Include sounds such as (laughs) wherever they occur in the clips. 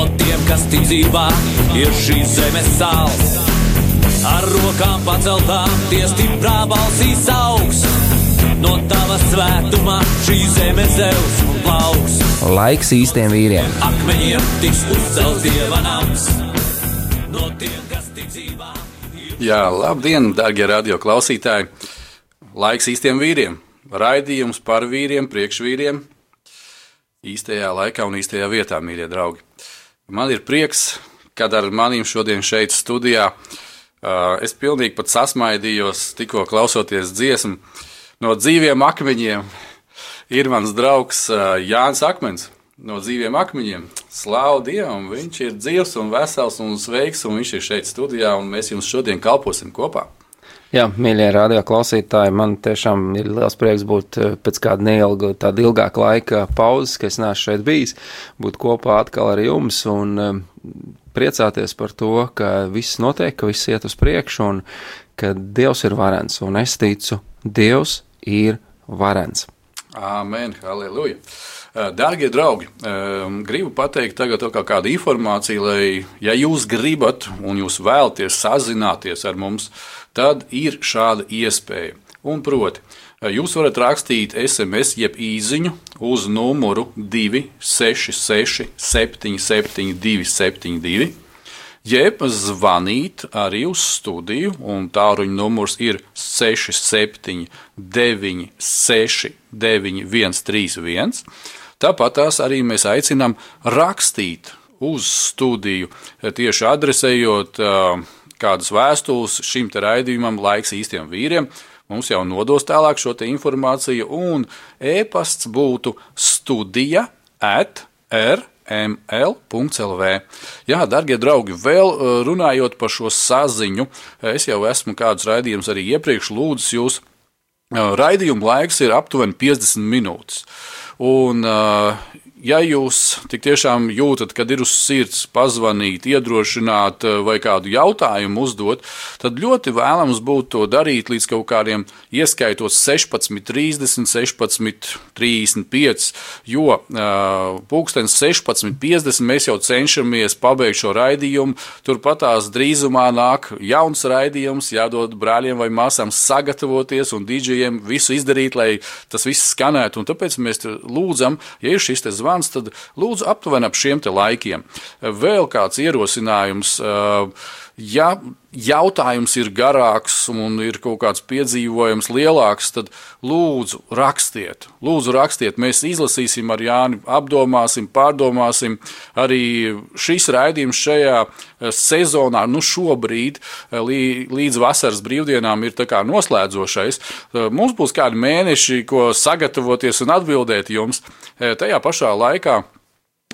No tiem, kas ticībā ir šīs zemes sāls. Ar rokām paceltām, tie stiprā balsīs augs. No tava svētumā šī zeme zeus un plauks. Laiks īstiem vīriem. Akmeņiem tiks uzcelts dieva nams. No tiem, kas ticībā Jā, labdien, darbie radio klausītāji! Laiks īstiem vīriem! Raidījums par vīriem, priekšvīriem, īstajā laikā un īstajā vietā, mīļie draugi. Man ir prieks, kad ar maniem šodien šeit studijā uh, es pilnīgi pat sasmaidījos, tikko klausoties dziesmu no dzīviem akmeņiem. Ir mans draugs uh, Jānis Akmens no dzīviem akmeņiem. Slāvu Dievam, viņš ir dzīves un vesels un sveiks, un viņš ir šeit studijā, un mēs jums šodien kalposim kopā. Jā, mīļie radio klausītāji, man tiešām ir liels prieks būt eh, pēc kāda neilga, tāda ilgāka laika pauzes, ka es neesmu šeit bijis, būt kopā atkal ar jums un eh, priecāties par to, ka viss notiek, ka viss iet uz priekšu un ka Dievs ir varens, un es ticu, Dievs ir varens. Āmen, halleluja! Dārgie draugi, gribu pateikt tagad kā kādu informāciju, lai, ja jūs gribat un jūs vēlaties sazināties ar mums, tad ir šāda iespēja. Un proti, jūs varat rakstīt SMS jeb īsiņu uz numuru 266, 77, 272 jeb zvanīt arī uz studiju, un tāluņa numurs ir 67, 96, 9131. Tāpat tās arī mēs aicinām rakstīt uz studiju, tieši adresējot kādas vēstules šim raidījumam, laiks īstiem vīriem. Mums jau nodos tālāk šo informāciju, un e-pasts būtu studija at r ml.lv. Jā, darbie draugi, vēl runājot par šo saziņu, es jau esmu kādus raidījumus arī iepriekš lūdzis jūs. Raidījuma laiks ir aptuveni 50 minūtes. Un, ja jūs tik tiešām jūtat, kad ir uz sirds pazvanīt, iedrošināt eh, vai kādu jautājumu uzdot, tad ļoti vēlams būtu to darīt līdz kaut kādiem ieskaitot 16, 30, 16, 35, jo uh, pulkstenis 16, 50 mēs jau cenšamies pabeigt šo raidījumu. Turpat tās drīzumā nāk jauns raidījums, jādod brāļiem vai māsām sagatavoties un dīdžiem visu izdarīt, lai tas viss skanētu. Un tāpēc mēs lūdzam, ja ir šis zvans, zvans, tad lūdzu aptuveni ap šiem laikiem. Vēl kāds ierosinājums. Ja jautājums ir garāks un ir kaut kāds piedzīvojums lielāks, tad lūdzu rakstiet. Lūdzu rakstiet, mēs izlasīsim ar Jāni, apdomāsim, pārdomāsim. Arī šis raidījums šajā sezonā, nu šobrīd līdz vasaras brīvdienām ir noslēdzošais. Mums būs kādi mēneši, ko sagatavoties un atbildēt jums tajā pašā laikā.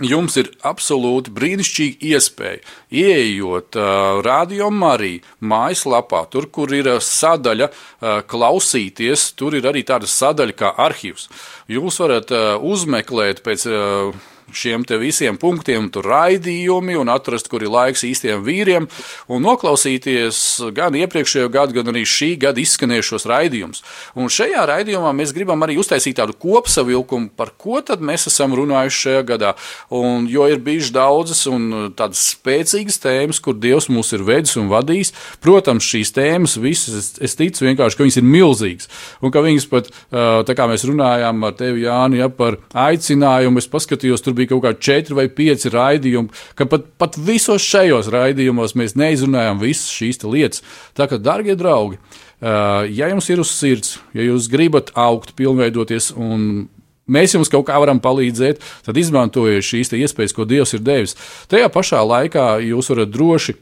Jums ir absolūti brīnišķīga iespēja, ieejot uh, Radio Marija mājaslapā, tur, kur ir sadaļa uh, klausīties, tur ir arī tāda sadaļa kā arhīvs. Jūs varat uh, uzmeklēt pēc uh, šiem visiem punktiem, tur raidījumi un atrast, kur ir laiks īstiem vīriem, un noklausīties gan iepriekšējo gadu, gan arī šī gada izskanējušos raidījumus. Un šajā raidījumā mēs gribam arī uztaisīt tādu kopsavilkumu, par ko tad mēs esam runājuši šajā gadā. Un, jo ir bijušas daudzas un tādas spēcīgas tēmas, kur Dievs mūs ir vedis un vadījis. Protams, šīs tēmas visas, es, es ticu vienkārši, ka viņas ir milzīgas. Un ka viņas pat, tā kā mēs runājām ar tevi, Jāni, ja, par aicinājumu, es paskatījos, tur bija kaut kādi četri vai pieci raidījumi, ka pat, pat visos šajos raidījumos mēs neizrunājam visas šīs lietas. Tā kā, darbie draugi, ja jums ir uz sirds, ja jūs gribat augt, pilnveidoties un mēs jums kaut kā varam palīdzēt, tad izmantojiet šīs iespējas, ko Dievs ir devis. Tajā pašā laikā jūs varat droši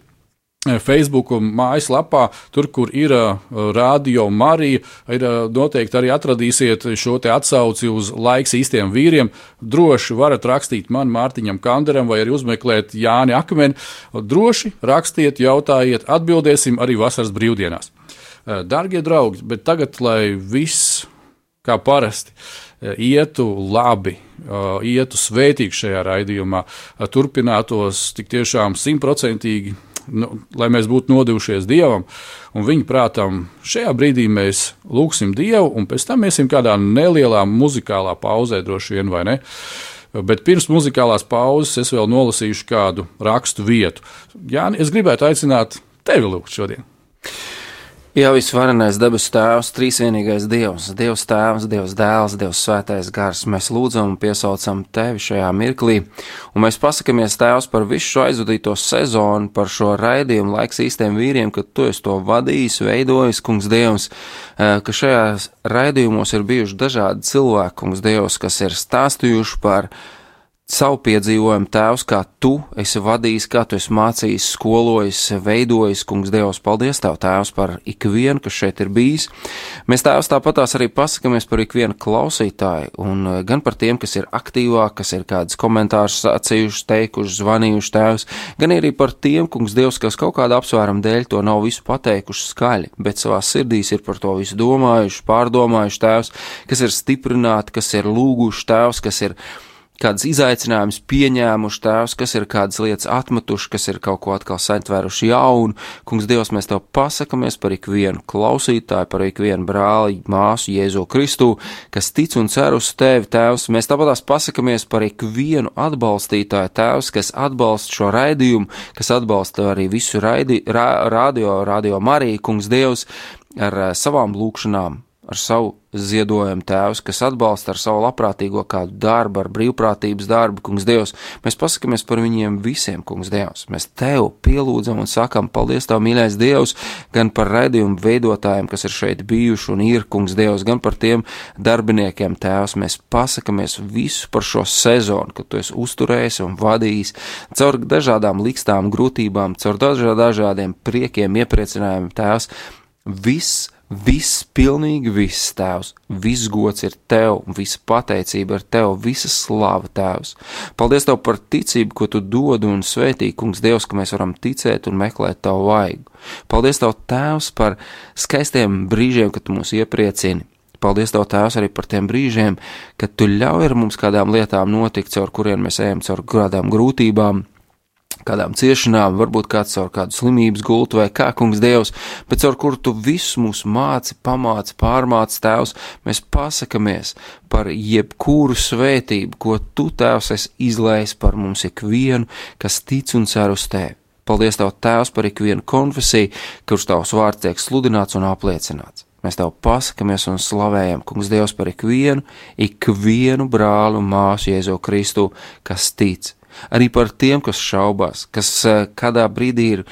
Facebook mājaslapā, tur, kur ir uh, radio Marija, ir uh, noteikti arī atradīsiet šo atsauci uz laiks īstiem vīriem. Droši varat rakstīt man, Mārtiņam Kanderam, vai arī uzmeklēt Jāni Akmeni. Droši rakstiet, jautājiet, atbildēsim arī vasaras brīvdienās. Uh, Darbie draugi, bet tagad, lai viss kā parasti ietu labi, ietu svētīgi šajā raidījumā, turpinātos tik tiešām simtprocentīgi nu, lai mēs būtu nodevušies Dievam. Un viņa prātam, šajā brīdī mēs lūgsim Dievu, un pēc tam iesim kādā nelielā muzikālā pauzē, droši vien, vai ne? Bet pirms muzikālās pauzes es vēl nolasīšu kādu rakstu vietu. Jā, es gribētu aicināt tevi lūgt šodien. Jā, visvarenais debesu Tēvs, trīsvienīgais Dievs, Dievs Tēvs, Dievs Dēls, Dievs Svētais Gars. Mēs lūdzam un piesaucam Tevi šajā mirklī, un mēs pasakāmies Tēvs par visu šo aizvadīto sezonu, par šo raidījumu laiks īstiem vīriem, ka Tu esi to vadījis, veidojis, Kungs Dievs, eh, ka šajās raidījumos ir bijuši dažādi cilvēki, Kungs Dievs, kas ir stāstījuši par savu piedzīvojumu, Tēvs, kā tu esi vadījis, kā tu esi mācījis, skolojis, veidojis, Kungs, Dievs, paldies Tev, Tēvs, par ikvienu, kas šeit ir bijis. Mēs Tēvs tāpatās arī pasakāmies par ikvienu klausītāju, un eh, gan par tiem, kas ir aktīvāk, kas ir kādus komentārus sacījuši, teikuši, zvanījuši Tēvs, gan arī par tiem, Kungs, Dievs, kas kaut kāda apsvēruma dēļ to nav visu pateikuši skaļi, bet savā sirdīs ir par to visu domājuši, pārdomājuši Tēvs, kas ir stiprināti, kas ir lūguši Tēvs, kas ir kādas izaicinājumus pieņēmuši tēvs, kas ir kādas lietas atmetuši, kas ir kaut ko atkal satvēruši jaunu. Kungs, Dievs, mēs tev pasakamies par ikvienu klausītāju, par ikvienu brāli, māsu Jēzu Kristu, kas tic un cer uz tevi, tēvs. Mēs tāpatās pasakamies par ikvienu atbalstītāju, tēvs, kas atbalsta šo raidījumu, kas atbalsta arī visu raidi, rā, radio, radio Mariju, Kungs, Dievs, ar uh, savām lūkšanām ar savu ziedojumu tēvs, kas atbalsta ar savu labprātīgo kādu darbu, ar brīvprātības darbu, kungs Dievs. Mēs pasakāmies par viņiem visiem, kungs Dievs. Mēs tev pielūdzam un sakam, paldies tev, mīļais Dievs, gan par raidījumu veidotājiem, kas ir šeit bijuši un ir, kungs Dievs, gan par tiem darbiniekiem, tēvs. Mēs pasakāmies visu par šo sezonu, ka tu esi uzturējis un vadījis caur dažādām likstām, grūtībām, caur dažādiem priekiem, iepriecinājumiem, tēvs. Viss Viss, pilnīgi viss, Tēvs, viss gods ir Tev, visa pateicība ir Tev, visa slava Tēvs. Paldies Tev par ticību, ko Tu dod un svētī, Kungs, Dievs, ka mēs varam ticēt un meklēt Tavu vaigu. Paldies Tev, Tēvs, par skaistiem brīžiem, kad Tu mūs iepriecini. Paldies Tev, Tēvs, arī par tiem brīžiem, kad Tu ļauj mums kādām lietām notikt, caur kuriem mēs ejam, caur kādām grūtībām kādām ciešanām, varbūt kāds caur kādu slimības gultu vai kā kungs Dievs, bet caur kuru tu visu mūs māci, pamāci, pārmāci tēvs, mēs pasakamies par jebkuru svētību, ko tu tēvs esi izlējis par mums ikvienu, kas tic un cer uz tevi. Paldies Tev, Tēvs, par ikvienu konfesiju, kurš Tavs vārds tiek sludināts un apliecināts. Mēs Tev pasakamies un slavējam, Kungs, Dievs, par ikvienu, ikvienu brālu un māsu Jēzu Kristu, kas tic arī par tiem, kas šaubās, kas eh, kādā brīdī ir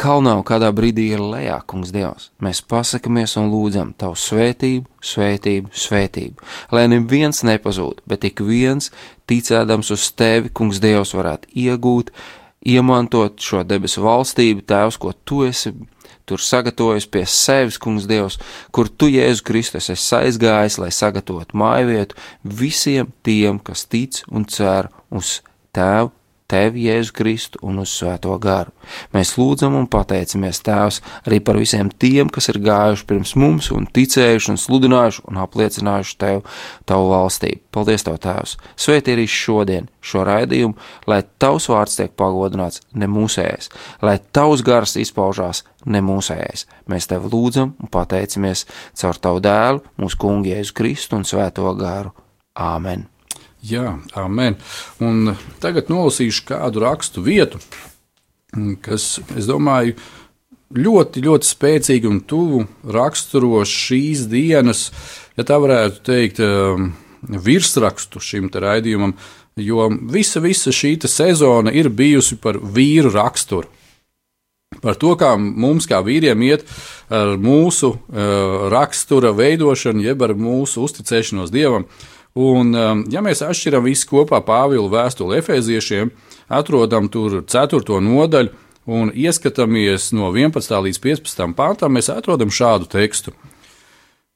kalnā un kādā brīdī ir lejā, kungs Dievs. Mēs pasakamies un lūdzam Tavu svētību, svētību, svētību, lai neviens nepazūd, bet ik viens, ticēdams uz Tevi, kungs Dievs, varētu iegūt, iemantot šo debesu valstību, Tēvs, ko Tu esi tur sagatavojis pie sevis, kungs Dievs, kur Tu, Jēzu Kristus, esi aizgājis, lai sagatavotu māju vietu visiem tiem, kas tic un cer uz Tēvu, Tev, Jēzu Kristu un uz Svēto garu. Mēs lūdzam un pateicamies Tēvs arī par visiem tiem, kas ir gājuši pirms mums un ticējuši un sludinājuši un apliecinājuši Tev, Tavu valstību. Paldies, Tev, Tēvs! Svētī arī šodien šo raidījumu, lai Tavs vārds tiek pagodināts ne mūsējais, lai Tavs gars izpaužās ne mūsējais. Mēs Tev lūdzam un pateicamies caur Tavu dēlu, mūsu kungu Jēzu Kristu un Svēto garu. Āmen! Jā, amen. Un tagad nolasīšu kādu rakstu vietu, kas, es domāju, ļoti, ļoti spēcīgi un tuvu raksturo šīs dienas, ja tā varētu teikt, um, virsrakstu šim raidījumam, jo visa, visa šī sezona ir bijusi par vīru raksturu. Par to, kā mums, kā vīriem, iet ar mūsu uh, rakstura veidošanu, jeb ar mūsu uzticēšanos dievam. Uh, Un, um, ja mēs atšķiram visu kopā Pāvila vēstuli Efeziešiem, atrodam tur 4. nodaļu, un ieskatāmies no 11. līdz 15. pāntam, mēs atrodam šādu tekstu.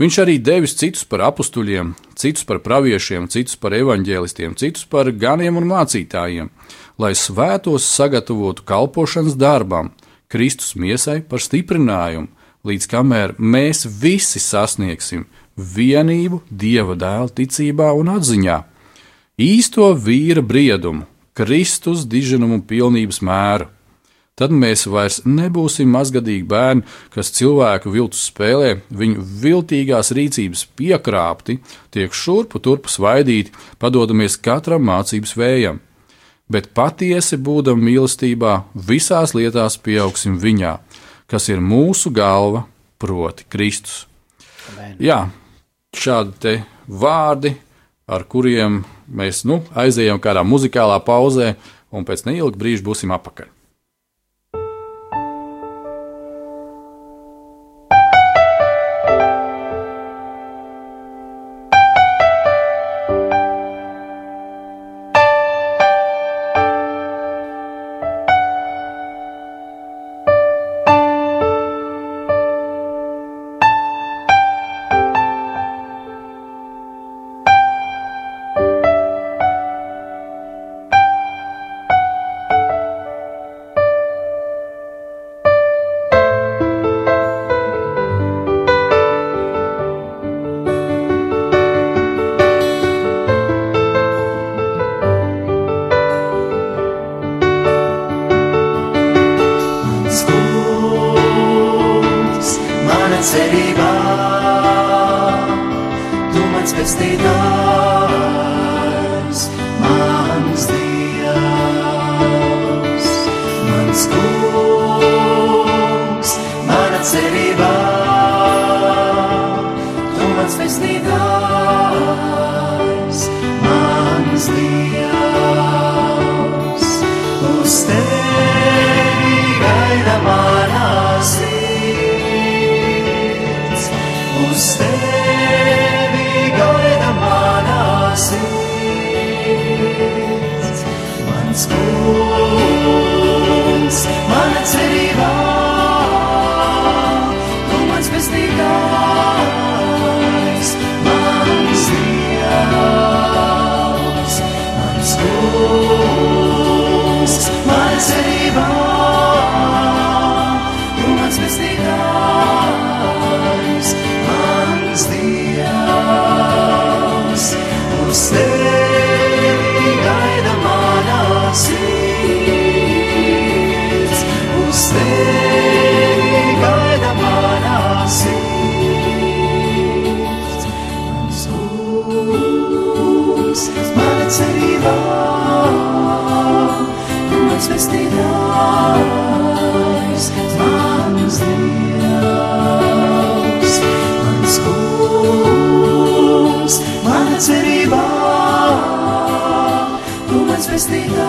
Viņš arī devis citus par apstuļiem, citus par praviešiem, citus par evaņģēlistiem, citus par ganiem un mācītājiem, lai svētos sagatavotu kalpošanas darbam, Kristus miesai par stiprinājumu, līdz kamēr mēs visi sasniegsim vienību Dieva dēla ticībā un atziņā, īsto vīra briedumu, Kristus diženumu pilnības mēru tad mēs vairs nebūsim mazgadīgi bērni, kas cilvēku viltus spēlē, viņu viltīgās rīcības piekrāpti, tiek šurpu turpu svaidīti, padodamies katram mācības vējam. Bet patiesi būdam mīlestībā, visās lietās pieaugsim viņā, kas ir mūsu galva, proti, Kristus. Amen. Jā, šādi vārdi, ar kuriem mēs nu, aizējām kādā muzikālā pauzē, un pēc neilga brīža būsim apakaļ. cerībā, tu mans pestītājs. Bye. man cerībā, tu mans pestītājs,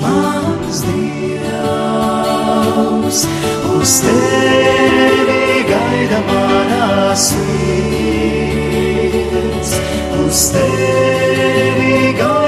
mans Dievs. Uz tevi gaida manā sirds, uz tevi gaida.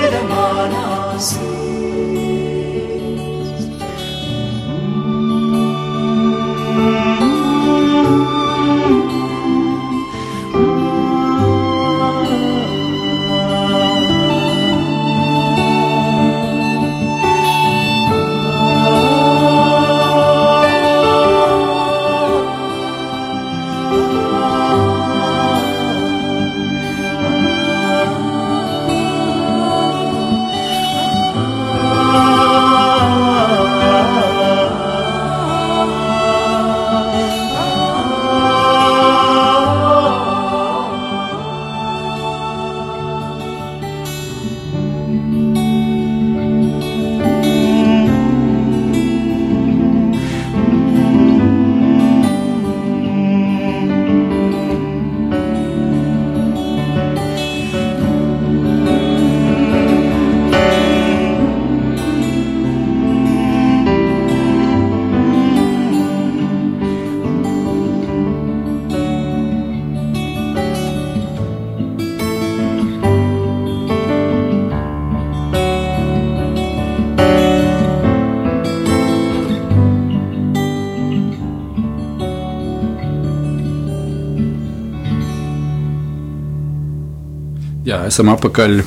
Jā, esam apakaļ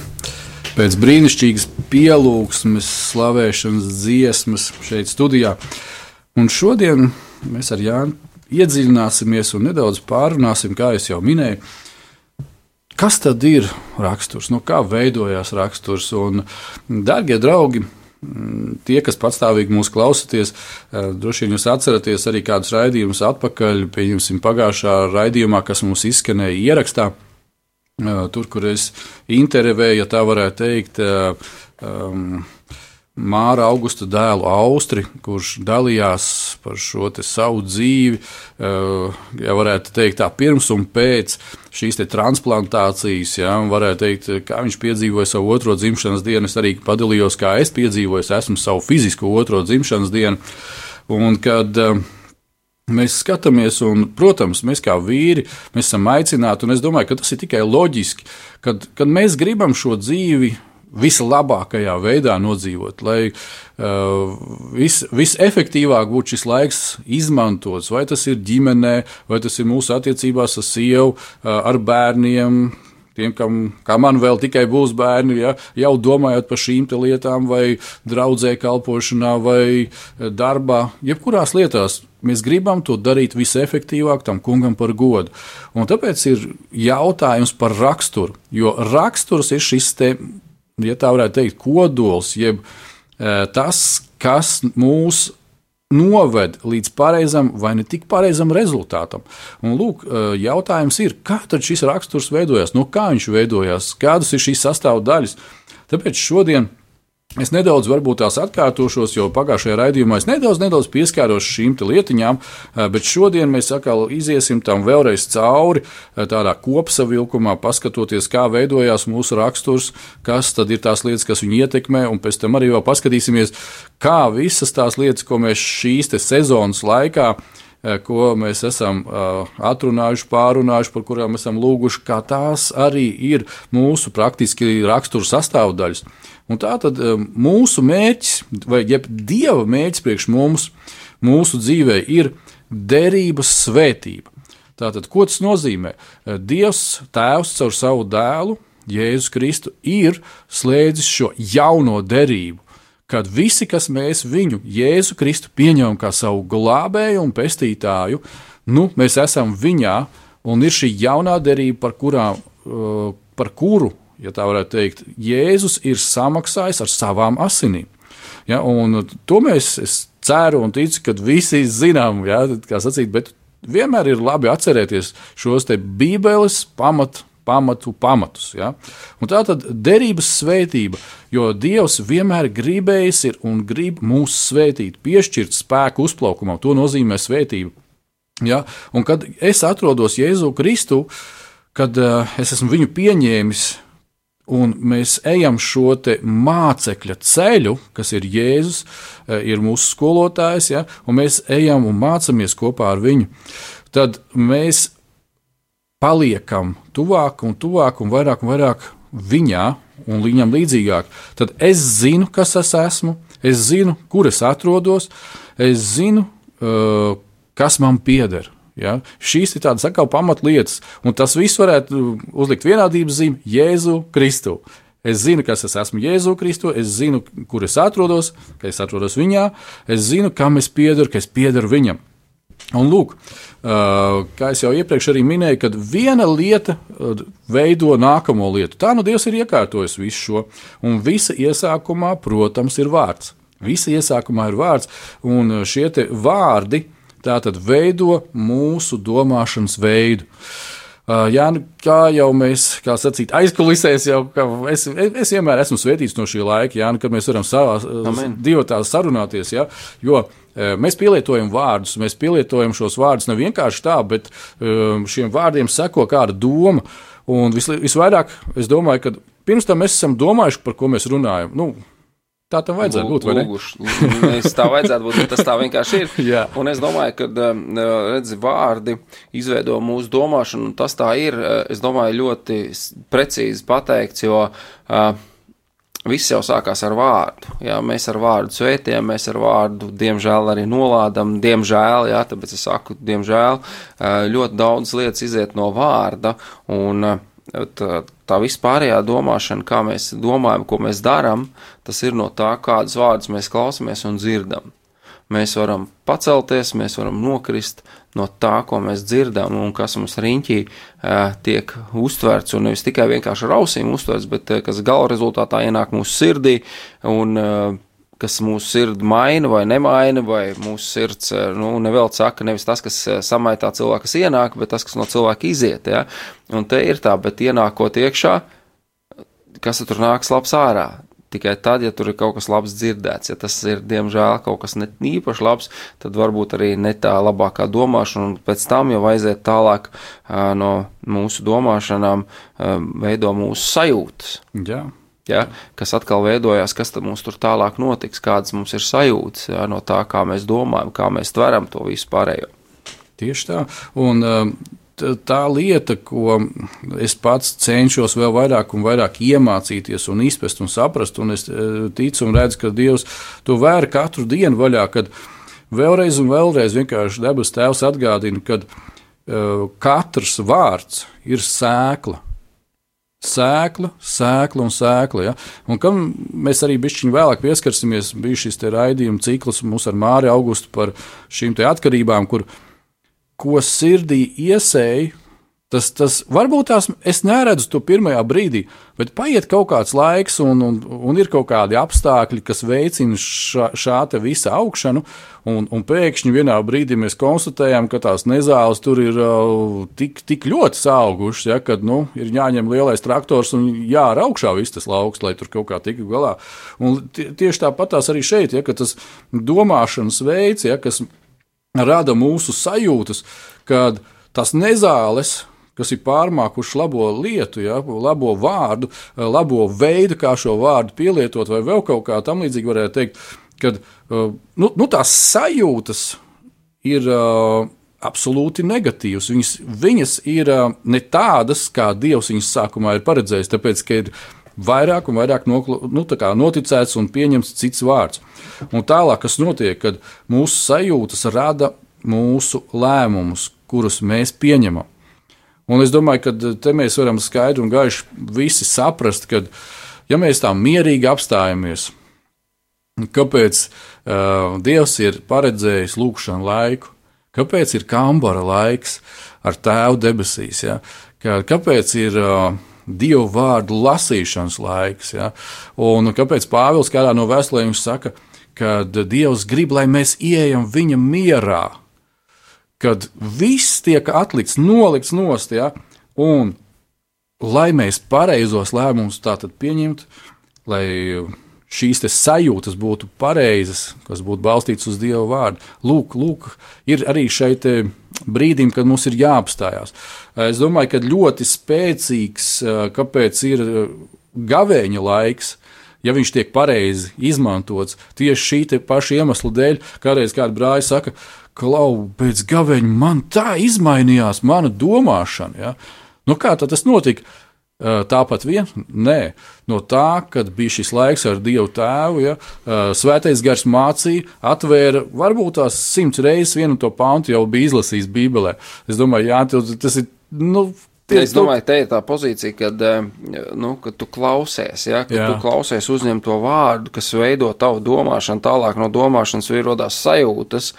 pēc brīnišķīgas pielūgsmes, slavēšanas dziesmas šeit studijā. Un šodien mēs ar Jānu iedziļināsimies un nedaudz pārunāsim, kā jau minēju, kas tad ir raksturs, no kā veidojās raksturs. Un, darbie draugi, tie, kas patstāvīgi mūs klausāties, droši vien jūs atceraties arī kādus raidījumus atpakaļ, pieņemsim, pagājušā raidījumā, kas mums izskanēja ierakstā. Tur, kur es intervēju, ja tā varētu teikt, um, Māra Augusta dēlu Austri, kurš dalījās par šo savu dzīvi, ja varētu teikt, tā pirms un pēc šīs transplantācijas, ja varētu teikt, kā viņš piedzīvoja savu otro dzimšanas dienu. Es arī padalījos, kā es piedzīvoju, es esmu savu fizisko otro dzimšanas dienu. Un kad uh, Mēs skatāmies, un, protams, mēs kā vīri mēs esam aicināti, un es domāju, ka tas ir tikai loģiski, kad, kad mēs gribam šo dzīvi vislabākajā veidā nodzīvot, lai uh, vis, visefektīvāk būtu šis laiks izmantots. Vai tas ir ģimenē, vai tas ir mūsu attiecībās ar sievu, uh, ar bērniem, tiem, kam, kā man vēl tikai būs bērni, ja, jau domājot par šīm lietām, vai draudzē kalpošanā, vai darbā, jebkurās lietās. Mēs gribam to darīt visefektīvāk, tam kungam par godu. Un tāpēc ir jautājums par raksturu. Jo raksturs ir šis te, ja tā varētu teikt, kodols, jeb e, tas, kas mūs noved līdz pareizam vai ne tik pareizam rezultātam. Un, lūk, jautājums ir, kā šis raksturs veidojās, no kā viņš veidojās, kādas ir šīs sastāvdaļas. Tāpēc šodien Es nedaudz varbūt tās atkārtošos, jo pagājušajā raidījumā es nedaudz, nedaudz pieskāros šīm lietiņām, bet šodien mēs atkal iziesim tam vēlreiz cauri tādā kopsavilkumā, paskatoties, kā veidojās mūsu raksturs, kas tad ir tās lietas, kas viņu ietekmē, un pēc tam arī vēl paskatīsimies, kā visas tās lietas, ko mēs šīs sezonas laikā ko mēs esam atrunājuši, pārunājuši, par kurām esam lūguši, kā tās arī ir mūsu praktiski rakstura sastāvdaļas. Un tā tad eh, mūsu mērķis, vai dieva mērķis priekš mums, mūsu dzīvē, ir derības svētība. Tātad, ko tas nozīmē? Eh, Dievs, Tēvs, caur savu dēlu, Jēzus Kristu, ir slēdzis šo jauno derību, kad visi, kas mēs viņu, Jēzu Kristu, pieņemam kā savu glābēju un pestītāju, nu, mēs esam viņā, un ir šī jaunā derība, par, kurā, eh, par kuru ja tā varētu teikt, Jēzus ir samaksājis ar savām asinīm. Ja, to mēs ceru un ticu, ka visi zinām, ja, sacīt, bet vienmēr ir labi atcerēties šos Bībeles pamatu pamatu pamatus. Ja? Un tā tad derības svētība, jo Dievs vienmēr gribējis ir un grib mūs svētīt, piešķirt spēku uzplaukumam, to nozīmē svētība. Ja? Un kad es atrodos Jēzu Kristu, kad uh, es esmu viņu pieņēmis, Un mēs ejam šo mācekļa ceļu, kas ir Jēzus, eh, ir mūsu skolotājs, ja, un mēs ejam un mācāmies kopā ar viņu. Tad mēs paliekam tuvāk un tuvāk un vairāk un vairāk viņā un viņam līdzīgāk. Tad es zinu, kas es esmu, es zinu, kur es atrodos, es zinu, uh, kas man pieder. Ja? Šīs ir tādas atkal pamatlietas, un tas viss varētu uzlikt vienādības zīmi Jēzu Kristu. Es zinu, kas es esmu Jēzu Kristu, es zinu, kur es atrodos, ka es atrodos viņā, es zinu, kam es piedaru, ka es piedaru viņam. Un lūk, kā jau iepriekš minēju, kad viena lieta veido nākamo lietu. Tā nu Dievs ir iekārtojis visu šo, un visa iesākumā, protams, ir vārds. Visa iesākumā ir vārds, un šie vārdi tā tad veido mūsu domāšanas veidu. Jā, nu, kā jau mēs, kā sacīt, aizkulisēs, jau es, es vienmēr esmu svētīts no šī laika, jā, nu, kad mēs varam savā divatā sarunāties. Jā, jo mēs pielietojam vārdus, mēs pielietojam šos vārdus ne vienkārši tā, bet šiem vārdiem seko kāda doma. Un vis, visvairāk es domāju, ka pirms tam mēs esam domājuši, par ko mēs runājam. Nu, Tā tam vajadzētu būt. Lūguši, tā vajadzētu būt, tas tā vienkārši ir. (laughs) un es domāju, ka um, redzi, vārdi izveido mūsu domāšanu, un tas tā ir, uh, es domāju, ļoti precīzi pateikts, jo uh, viss jau sākās ar vārdu. Jā, mēs ar vārdu svētījam, mēs ar vārdu, diemžēl, arī nolādam, diemžēl, jā, tāpēc es saku, diemžēl, uh, ļoti daudz lietas iziet no vārda, un uh, tā vispārējā domāšana, kā mēs domājam, ko mēs darām, tas ir no tā, kādas vārdas mēs klausāmies un dzirdam. Mēs varam pacelties, mēs varam nokrist no tā, ko mēs dzirdam un kas mums riņķī tiek uztverts, un nevis tikai vienkārši ar ausīm uztverts, bet kas gala rezultātā ienāk mūsu sirdī un kas mūsu sirdi maina vai nemaina, vai mūsu sirds, nu, nevēl saka, nevis tas, kas samaitā cilvēku, kas ienāk, bet tas, kas no cilvēka iziet, ja? Un te ir tā, bet ienākot iekšā, kas tur nāks labs ārā? tikai tad, ja tur ir kaut kas labs dzirdēts. Ja tas ir, diemžēl, kaut kas ne īpaši labs, tad varbūt arī ne tā labākā domāšana, un pēc tam jau aiziet tālāk uh, no mūsu domāšanām, veido mūsu sajūtas. Jā. Ja, kas atkal veidojās, kas mums tur tālāk notiks, kādas mums ir sajūtas ja, no tā, kā mēs domājam, kā mēs tveram to visu pārējo. Tieši tā. Un, uh, tā lieta, ko es pats cenšos vēl vairāk un vairāk iemācīties un izprast un saprast, un es e, ticu un redzu, ka Dievs to vēra katru dienu vaļā, kad vēlreiz un vēlreiz vienkārši debes tēvs atgādina, ka uh, katrs vārds ir sēkla. Sēkla, sēkla un sēkla. Ja? Un kam mēs arī bišķiņu vēlāk pieskarsimies, bija šis raidījuma cikls mums ar Māri Augustu par šīm atkarībām, kur ko sirdī iesēju, tas, tas varbūt tās es neredzu to pirmajā brīdī, bet paiet kaut kāds laiks, un, un, un ir kaut kādi apstākļi, kas veicina šā, šā te visa augšanu, un, un pēkšņi vienā brīdī mēs konstatējam, ka tās nezāles tur ir uh, tik, tik ļoti saugušas, ja, kad nu, ir jāņem lielais traktors un jāra augšā viss tas lauks, lai tur kaut kā tiktu galā. Un tie, tieši tāpat tās arī šeit, ja, ka tas domāšanas veids, ja, kas rada mūsu sajūtas, kad tas nezāles, kas ir pārmākuši labo lietu, ja, labo vārdu, labo veidu, kā šo vārdu pielietot, vai vēl kaut kā tam līdzīgi varētu teikt, kad uh, nu, nu, tās sajūtas ir uh, absolūti negatīvas. Viņas, viņas ir uh, ne tādas, kā Dievs viņas sākumā ir paredzējis, tāpēc, ka ir vairāk un vairāk noklu, nu, noticēts un pieņemts cits vārds. Un tālāk, kas notiek, kad mūsu sajūtas rada mūsu lēmumus, kurus mēs pieņemam. Un es domāju, ka te mēs varam skaidri un gaiši visi saprast, ka, ja mēs tā mierīgi apstājamies, kāpēc uh, Dievs ir paredzējis lūkšanu laiku, kāpēc ir kambara laiks ar tēvu debesīs, ja? Kā, kāpēc ir uh, dievu vārdu lasīšanas laiks. Ja? Un kāpēc Pāvils kādā no vēstulēm saka, ka Dievs grib, lai mēs ieejam viņa mierā, kad viss tiek atlikts, nolikts nost, ja? un lai mēs pareizos lēmumus tātad pieņemtu, lai šīs sajūtas būtu pareizas, kas būtu balstītas uz Dieva vārdu. Lūk, lūk ir arī šeit brīdim, kad mums ir jāapstājās. Es domāju, ka ļoti spēcīgs, kāpēc ir gavēņa laiks. Ja viņš tiek pareizi izmantots tieši šī paša iemesla dēļ, kādreiz kāda brāļa saka, klau, pēc gaveņa man tā izmainījās mana domāšana. Ja? Nu, kā tas notika? Tāpat vien, nē, no tā, kad bija šis laiks ar Dievu Tēvu, ja, Svētais Gars mācīja, atvēra varbūt tās simts reizes vienu to pantu jau bija izlasījis Bībelē. Es domāju, jā, tas ir, nu, Tie, es domāju, te ir tā pozīcija, kad, nu, kad tu klausies, ja, kad Jā. tu klausies uzņem to vārdu, kas veido tavu domāšanu, tālāk no domāšanas ir rodās sajūtas,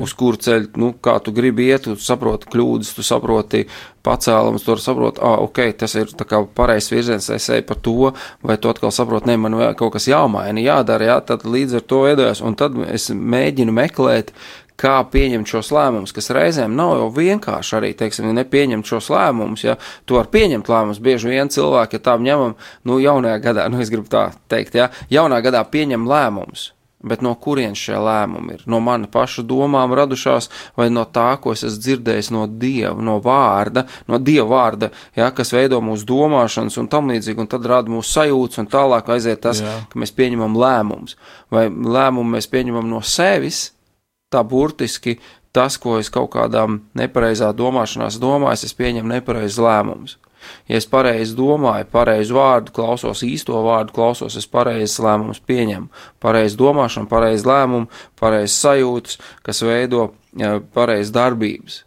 uz kuru ceļu, nu, kā tu gribi iet, tu saproti kļūdas, tu saproti pacēlums, tu saproti, ah, ok, tas ir tā kā pareizs virziens, es eju par to, vai tu atkal saproti, ne, man vēl kaut kas jāmaina, jādara, jā, tad līdz ar to veidojas, un tad es mēģinu meklēt, kā pieņemt šos lēmumus, kas reizēm nav jau vienkārši arī, teiksim, nepieņemt šos lēmumus, ja tu vari pieņemt lēmumus, bieži vien cilvēki, ja tām ņemam, nu, jaunajā gadā, nu, es gribu tā teikt, ja, jaunā gadā pieņem lēmumus, bet no kurienes šie lēmumi ir? No mana paša domām radušās, vai no tā, ko es esmu dzirdējis no Dieva, no vārda, no Dieva vārda, ja, kas veido mūsu domāšanas un tam līdzīgi, un tad rada mūsu sajūtas, un tālāk aiziet tas, Jā. ka mēs pieņemam lēmumus. Vai lēmumu mēs pieņemam no sevis, tā burtiski tas, ko es kaut kādā nepareizā domāšanās domāju, es pieņemu nepareizus lēmumus. Ja es pareizi domāju, pareizi vārdu klausos, īsto vārdu klausos, es pareizi lēmumus pieņemu. Pareizi domāšana, pareizi lēmumu, pareizi sajūtas, kas veido ja, pareizi darbības.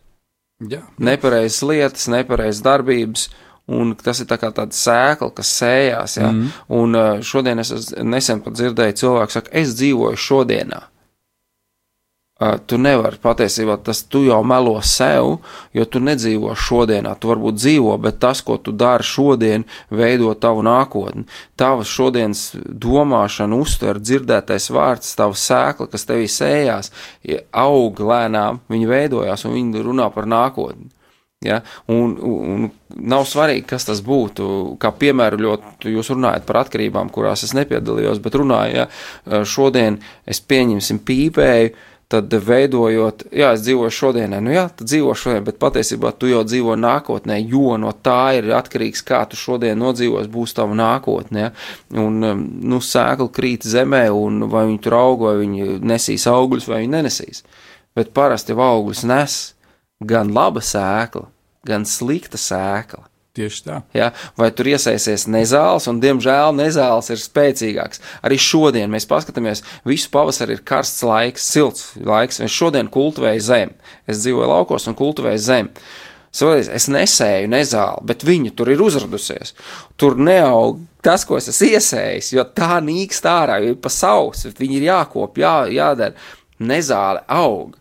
Jā. Nepareizas lietas, nepareizas darbības, Un tas ir tā kā tāda sēkla, kas sējās. Ja? Mm. Un uh, šodien es nesen pat dzirdēju, cilvēku saka, es dzīvoju šodienā. Uh, tu nevari patiesībā tas tu jau melo sev, jo tu nedzīvo šodienā. Tu varbūt dzīvo, bet tas, ko tu dari šodien, veido tavu nākotni. Tava šodienas domāšana, uztver, dzirdētais vārds, tava sēkla, kas tevī sējās, aug lēnām, viņi veidojās un viņi runā par nākotni. Ja? Un, un nav svarīgi, kas tas būtu. Kā piemēru, ļoti jūs runājat par atkarībām, kurās es nepiedalījos, bet runāju, ja šodien es pieņemsim pīpēju tad veidojot, jā, es dzīvoju šodienai, nu jā, tu dzīvo šodien, bet patiesībā tu jau dzīvo nākotnē, jo no tā ir atkarīgs, kā tu šodien nodzīvos, būs tava nākotnē. Ja? Un, um, nu, sēkla krīt zemē, un vai viņi tur aug, vai viņi nesīs augļus, vai viņi nenesīs. Bet parasti jau augļus nes gan laba sēkla, gan slikta sēkla. Tieši tā. Ja? Vai tur iesaisties nezāles, un diemžēl nezāles ir spēcīgāks. Arī šodien mēs paskatāmies, visu pavasari ir karsts laiks, silts laiks. Es šodien kultivēju zemi. Es dzīvoju laukos un kultivēju zemi. Es nesēju nezāli, bet viņa tur ir uzradusies. Tur neaug tas, ko es esmu iesējis, jo tā nīkst ārā, jo ir pa sausu, viņi ir jākop, jā, jādara. Nezāle aug.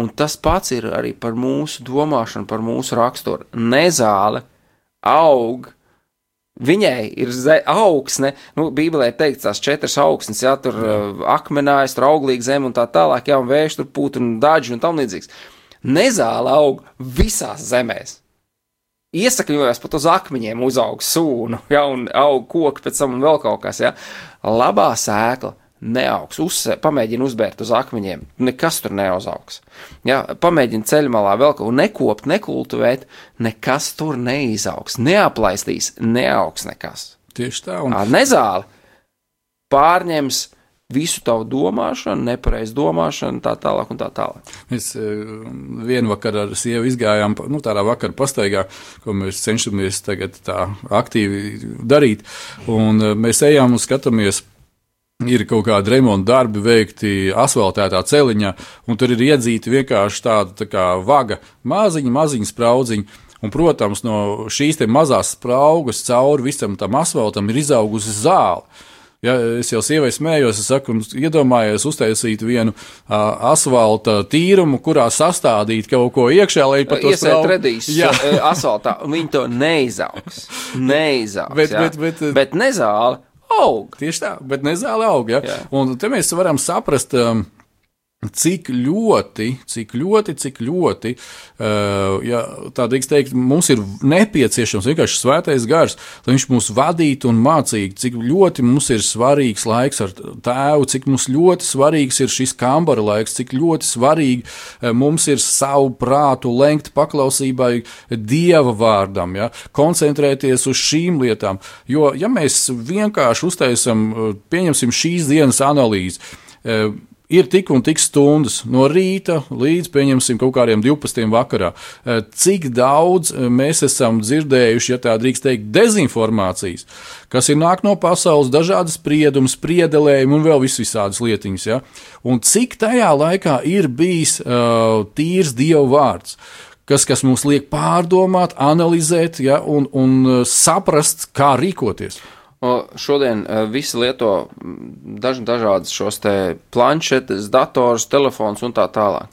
Un tas pats ir arī par mūsu domāšanu, par mūsu raksturu. Nezāle aug. Viņai ir augsne, nu, Bībelē teikts, tās četras augsnes, jā, tur uh, akmenājas, tur auglīga zeme un tā tālāk, jā, un vējš tur pūt un daži un tam līdzīgs. Nezāle aug visās zemēs. Iesakņojās pat uz akmeņiem, uzaug sūnu, ja, un aug koki pēc tam un vēl kaut kas, ja. Labā sēkla neaugs. Uz, pamēģini uzbērt uz akmeņiem, nekas tur neuzaugs. Ja, pamēģini ceļmalā vēl kaut ko nekopt, nekultivēt, nekas tur neizaugs, neaplaistīs, neaugs nekas. Tieši tā. Un... Nezāli pārņems visu tavu domāšanu, nepareizu domāšanu, tā tālāk un tā tālāk. Mēs vienu vakaru ar sievu izgājām, nu, tādā vakara pastaigā, ko mēs cenšamies tagad tā aktīvi darīt, un mēs ejām un skatāmies ir kaut kādi remonta darbi veikti asfaltētā celiņā, un tur ir iedzīta vienkārši tāda tā kā vaga, maziņa, maziņa spraudziņa. Un, protams, no šīs mazās spraugas cauri visam tam asfaltam ir izaugusi zāle. Ja, es jau sievai smējos, es saku, iedomājies uztaisīt vienu uh, asfalta tīrumu, kurā sastādīt kaut ko iekšā, lai pat to iesēt redīs asfaltā, un viņi to neizaugs. (laughs) Neizaugs, bet, bet, bet, bet nezāli aug. Tieši tā, bet ne zāle aug. Ja? Jā. Un te mēs varam saprast. Um, Cik ļoti, cik ļoti, cik ļoti, uh, ja tā drīkst teikt, mums ir nepieciešams vienkārši svētais gars, lai viņš mūs vadītu un mācītu, cik ļoti mums ir svarīgs laiks ar tēvu, cik mums ļoti svarīgs ir šis kambara laiks, cik ļoti svarīgi uh, mums ir savu prātu lenkt paklausībai Dieva vārdam, ja, koncentrēties uz šīm lietām. Jo, ja mēs vienkārši uztaisam, uh, pieņemsim šīs dienas analīzi, uh, ir tik un tik stundas no rīta līdz, pieņemsim, kaut kādiem 12. vakarā. Eh, cik daudz eh, mēs esam dzirdējuši, ja tā drīkst teikt, dezinformācijas, kas ir nāk no pasaules, dažādas spriedumus, spriedelējumi un vēl visādas lietiņas. Ja? Un cik tajā laikā ir bijis uh, tīrs Dieva vārds? Kas, kas mums liek pārdomāt, analizēt ja, un, un saprast, kā rīkoties. Šodien e, visi lieto daž, dažādas šos te planšetes, dators, telefons un tā tālāk.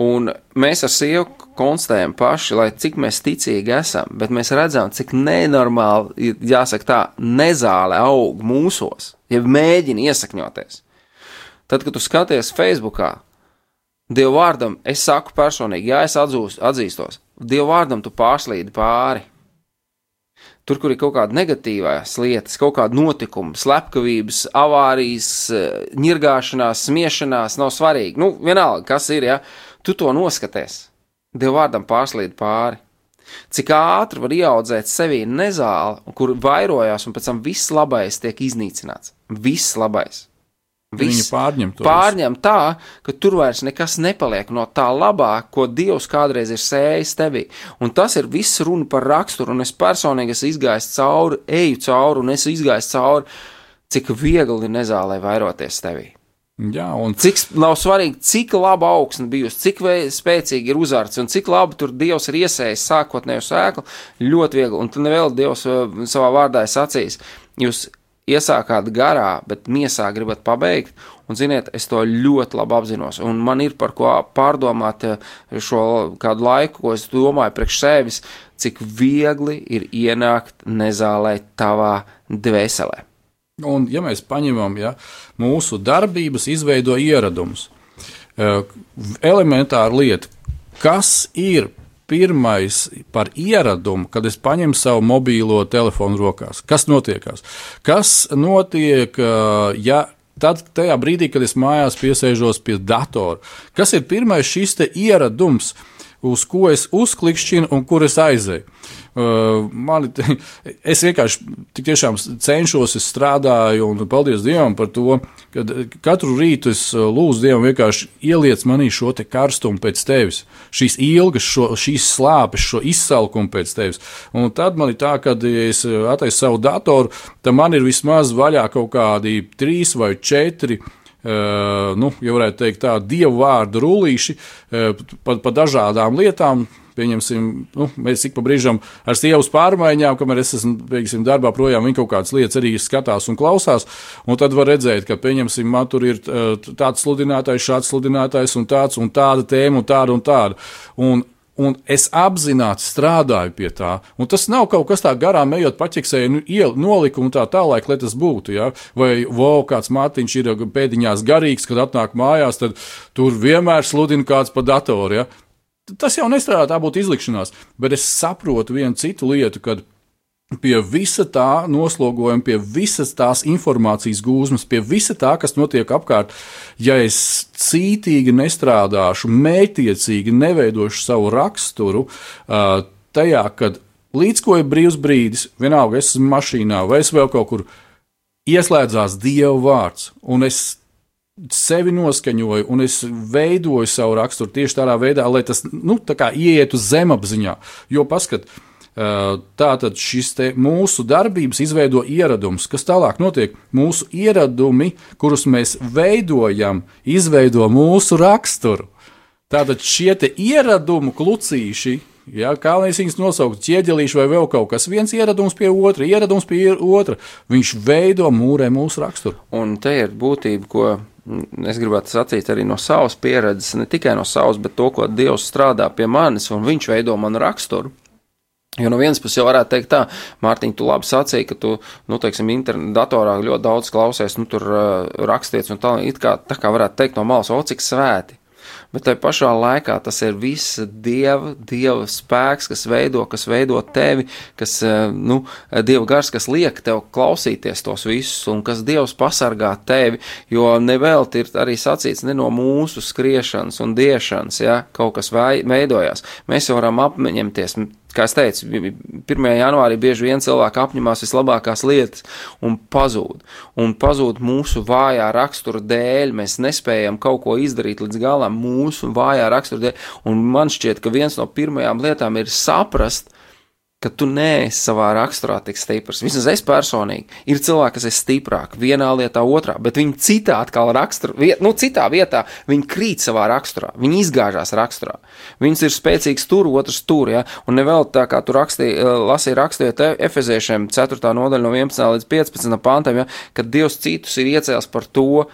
Un mēs ar sievu konstatējam paši, lai cik mēs ticīgi esam, bet mēs redzam, cik nenormāli, jāsaka tā, nezāle aug mūsos, ja mēģina iesakņoties. Tad, kad tu skaties Facebookā, Dievu vārdam, es saku personīgi, jā, es atzūs, atzīstos, Dievu vārdam tu pārslīdi pāri. Tur, kur ir kaut kāda negatīvās lietas, kaut kāda notikuma, slepkavības, avārijas, ņirgāšanās, smiešanās, nav svarīgi. Nu, vienalga, kas ir, ja tu to noskaties, Dievu vārdam pārslīd pāri. Cik ātri var ieaudzēt sevī nezāli, kur vairojās, un pēc tam viss labais tiek iznīcināts. Viss labais. Viss pārņem. Pārņem tā, ka tur vairs nekas nepaliek no tā labā, ko Dievs kādreiz ir sējis tevī. Un tas ir viss runa par raksturu, un es personīgi esmu izgājis cauri, eju cauri, un esmu izgājis cauri, cik viegli ir nezālē vairoties tevī. Jā, un Cik nav svarīgi, cik laba augsne bijusi, cik spēcīgi ir uzārts un cik labi tur Dievs ir iesējis sākotnēju sēklu. Ļoti viegli. Un tad vēl Dievs uh, savā vārdā ir sacījis, jūs iesākāt garā, bet miesā gribat pabeigt. Un, ziniet, es to ļoti labi apzinos. Un man ir par ko pārdomāt uh, šo kādu laiku, ko es domāju priekš sevis, cik viegli ir ienākt nezālē tavā dvēselē. Un, ja mēs paņemam, ja mūsu darbības izveido ieradumus, eh, elementāra lieta, kas ir pirmais par ieradumu, kad es paņemu savu mobīlo telefonu rokās, kas notiekās? Kas notiek, ja tad, tajā brīdī, kad es mājās piesēžos pie datora? Kas ir pirmais šis ieradums? uz ko es uzklikšķinu un kur es aizēju. Uh, mani, (laughs) es vienkārši tik tiešām cenšos, es strādāju, un paldies Dievam par to, ka katru rītu es uh, lūdzu Dievam vienkārši ieliec manī šo te karstumu pēc tevis, šīs ilgas, šo, šīs slāpes, šo izsalkumu pēc tevis. Un tad man ir tā, ka ja es uh, attaisu savu datoru, tad man ir vismaz vaļā kaut kādi trīs vai četri Uh, nu, ja varētu teikt, tā dievu vārdu rullīši uh, pa, pa dažādām lietām. Pieņemsim, nu, mēs ik pa brīžam ar sievas pārmaiņām, kamēr es esmu teiksim, darbā projām, viņa kaut kādas lietas arī skatās un klausās. Un tad var redzēt, ka, pieņemsim, man tur ir tāds sludinātājs, šāds sludinātājs un tāds un tāda tēma un tāda un tāda. Un, Un es apzināti strādāju pie tā. Un tas nav kaut kas tāds garām, ejot, paķeksēju, nu, noliku un tā tālāk, lai tas būtu. Ja? Vai wow, kāds mātiņš ir pēdiņās garīgs, kad atnāk mājās, tad tur vienmēr sludina kāds pa datoru. Ja? Tas jau nestrādā, tā būtu izlikšanās. Bet es saprotu vienu citu lietu, kad pie visa tā noslogojuma, pie visas tās informācijas gūzmas, pie visa tā, kas notiek apkārt, ja es cītīgi nestrādāšu, mētiecīgi neveidošu savu raksturu, tajā, kad līdz ko ir brīvs brīdis, vienalga es esmu mašīnā vai es vēl kaut kur, ieslēdzās Dieva vārds, un es sevi noskaņoju, un es veidoju savu raksturu tieši tādā veidā, lai tas nu, ietu zemapziņā. Jo paskat, Tātad šis mūsu darbības izveido ieradums, kas tālāk notiek. Mūsu ieradumi, kurus mēs veidojam, izveido mūsu raksturu. Tātad šie ieradumu klucīši, ja, kā lai viņus nosauktu, ķieģelīši vai vēl kaut kas, viens ieradums pie otra, ieradums pie otra, viņš veido mūrē mūsu raksturu. Un te ir būtība, ko es gribētu sacīt arī no savas pieredzes, ne tikai no savas, bet to, ko Dievs strādā pie manis, un Viņš veido manu raksturu. Jo no vienas puses jau varētu teikt, tā, Mārtiņ, tu labi sacīji, ka tu, nu, teiksim, internetdatorā ļoti daudz klausies, nu, tur uh, rakstīts un tā, it kā, tā kā varētu teikt no malas, o, cik svēti. Bet tajā pašā laikā tas ir viss dieva, dieva spēks, kas veido, kas veido tevi, kas, uh, nu, dieva gars, kas liek tev klausīties tos visus, un kas dievs pasargā tevi, jo nevelti ir arī sacīts ne no mūsu skriešanas un diešanas, ja, kaut kas veidojās. Mēs varam apņemties kā es teicu, 1. janvārī bieži vien cilvēki apņemās vislabākās lietas un pazūd. Un pazūd mūsu vājā rakstura dēļ. Mēs nespējam kaut ko izdarīt līdz galam mūsu vājā rakstura dēļ. Un man šķiet, ka viens no pirmajām lietām ir saprast, ka tu neesi savā raksturā tik stiprs. Vismaz es personīgi ir cilvēki, kas ir stiprāki vienā lietā, otrā, bet viņi citā atkal raksturā, viet, nu, citā vietā viņi krīt savā raksturā, viņi izgāžās raksturā. Viņas ir spēcīgs tur, otrs tur, ja, un nevēl tā kā tu rakstīji, lasīji rakstījot Efeziešiem 4. nodaļa no 11. līdz 15. pantam, ja, kad Dievs citus ir iecēlis par to,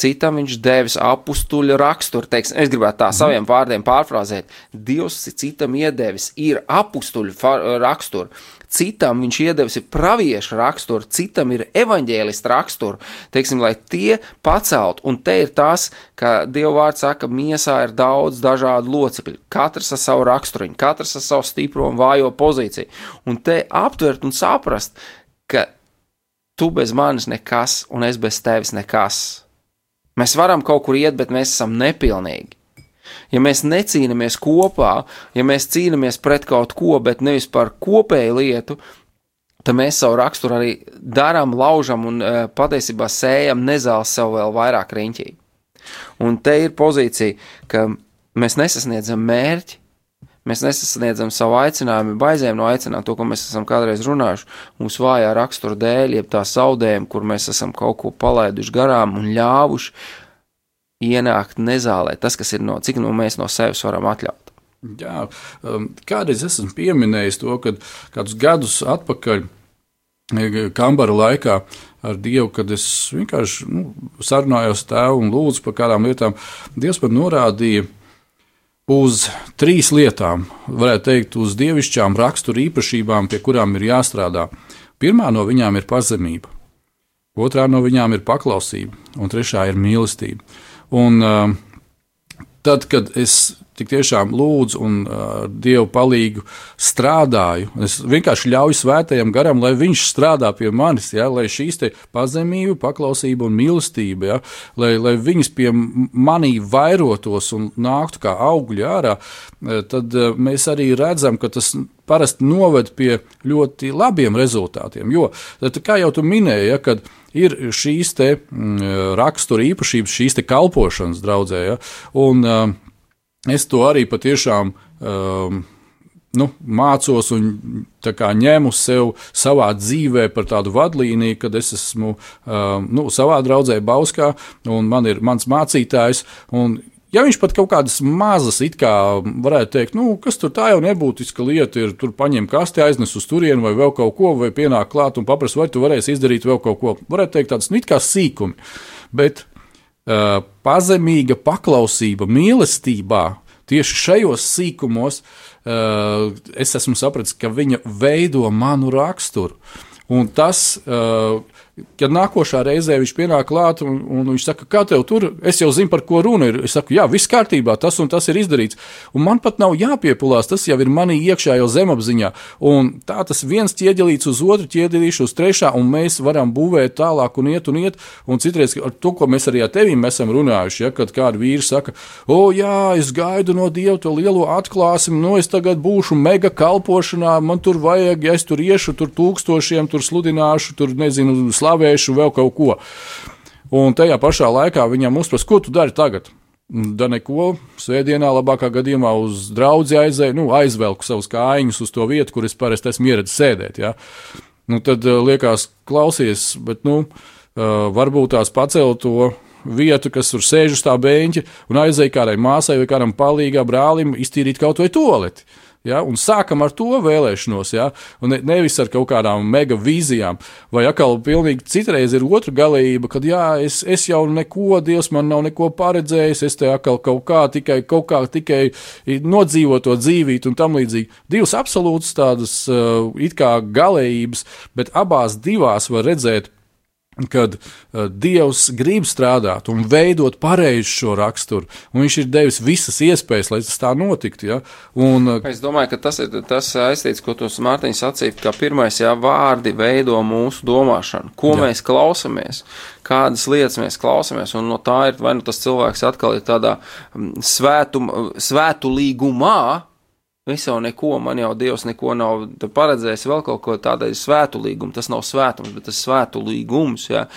Citam viņš devis apstuļu raksturu. Teiksim, es gribētu tā saviem vārdiem pārfrāzēt. Dievs citam iedevis ir apstuļu raksturu, citam viņš iedevis ir praviešu raksturu, citam ir evaņģēlista raksturu. Teiksim, lai tie pacelt, un te ir tas, ka Dieva vārds saka, ka miesā ir daudz dažādu locekļu. Katrs ar savu raksturiņu, katrs ar savu stipro un vājo pozīciju. Un te aptvert un saprast, ka tu bez manis nekas, un es bez tevis nekas. Mēs varam kaut kur iet, bet mēs esam nepilnīgi. Ja mēs necīnāmies kopā, ja mēs cīnāmies pret kaut ko, bet nevis par kopēju lietu, tad mēs savu raksturu arī darām, laužam un patiesībā sējam nezāles sev vēl vairāk riņķī. Un te ir pozīcija, ka mēs nesasniedzam mērķi, Mēs nesasniedzam savu aicinājumu, baizējam no aicinājuma to, ko mēs esam kādreiz runājuši. Mūsu vājā rakstura dēļ, jeb tā zaudējuma, kur mēs esam kaut ko palaiduši garām un ļāvuši ienākt nezālē, tas, kas ir no, cik no mēs no sevis varam atļaut. Jā, um, kādreiz esmu pieminējis to, ka kādus gadus atpakaļ, e, kambara laikā, ar Dievu, kad es vienkārši nu, sarunājos tēvu un lūdzu par kādām lietām, Dievs man norādīja uz trīs lietām, varētu teikt, uz dievišķām rakstura īpašībām, pie kurām ir jāstrādā. Pirmā no viņām ir pazemība, otrā no viņām ir paklausība, un trešā ir mīlestība. Un, uh, tad, kad es tik tiešām lūdzu un ar Dievu palīgu strādāju. Es vienkārši ļauju svētajam garam, lai viņš strādā pie manis, ja, lai šīs pazemība, paklausība un mīlestība, ja, lai, lai viņas pie manī vairotos un nāktu kā augļi ārā, tad mēs arī redzam, ka tas parasti noved pie ļoti labiem rezultātiem. Jo, kā jau tu minēji, ja, kad ir šīs te, mm, rakstura īpašības, šīs kalpošanas draudzē, ja, un es to arī patiešām um, nu, mācos un ņēmu sev savā dzīvē par tādu vadlīniju, kad es esmu um, nu, savā draudzē Bauskā un man ir mans mācītājs. Ja viņš pat kaut kādas mazas, it kā varētu teikt, nu, kas tur tā jau nebūtiska lieta, ir tur paņemt kasti, aiznes uz turieni vai vēl kaut ko, vai pienāk klāt un paprasti, vai tu varēsi izdarīt vēl kaut ko. Varētu teikt, tādas nu, it kā sīkumi. Bet pazemīga paklausība mīlestībā, tieši šajos sīkumos uh, es esmu sapratis, ka viņa veido manu raksturu. Un tas, uh, kad nākošā reizē viņš pienāk klāt un, un viņš saka, kā tev tur, es jau zinu, par ko runa ir. Es saku, jā, viss kārtībā, tas un tas ir izdarīts. Un man pat nav jāpiepulās, tas jau ir manī iekšā jau zemapziņā. Un tā tas viens ķieģelīts uz otru, ķieģelīšu uz trešā, un mēs varam būvēt tālāk un iet un iet. Un citreiz ar to, ko mēs arī ar tevīm esam runājuši, ja, kad kādi vīri saka, o jā, es gaidu no Dieva to lielo atklāsmi, nu es tagad būšu mega kalpošanā, man tur vajag, ja es tur iešu, tur tūkstošiem, tur sludināšu, tur nezinu, slavēšu, vēl kaut ko. Un tajā pašā laikā viņam uzprasa, ko tu dari tagad? Da neko, svētdienā, labākā gadījumā uz draugu aizēju, nu, aizvelku savus kājiņus uz to vietu, kur es parasti esmu ieradzis sēdēt. Ja? Nu, tad uh, liekas, klausies, bet nu, uh, varbūt tās pacelt to vietu, kas tur sēž uz tā beņķa, un aizēja kādai māsai vai kādam palīgam brālim iztīrīt kaut vai toleti. Ja, un sākam ar to vēlēšanos, ja, un ne, nevis ar kaut kādām mega vīzijām. Vai atkal pilnīgi citreiz ir otra galība, kad jā, es, es jau neko, Dievs man nav neko paredzējis, es te atkal kaut kā tikai, kaut kā tikai nodzīvo to dzīvīt un tam līdzīgi. Divas absolūtas tādas uh, it kā galējības, bet abās divās var redzēt kad uh, Dievs grib strādāt un veidot pareizi šo raksturu, un Viņš ir devis visas iespējas, lai tas tā notiktu. Ja? Un, uh, es domāju, ka tas ir tas aiztīts, ko tos Mārtiņš sacīja, ka pirmais jā, vārdi veido mūsu domāšanu, ko jā. mēs klausamies, kādas lietas mēs klausāmies, un no tā ir vai nu tas cilvēks atkal ir tādā mm, svētu, svētu līgumā, Jau neko, man jau Dievs neko nav paredzējis, vēl kaut ko tādu svētu līgumu. Tas nav svētums, bet tas ir svētu līgums. Ja?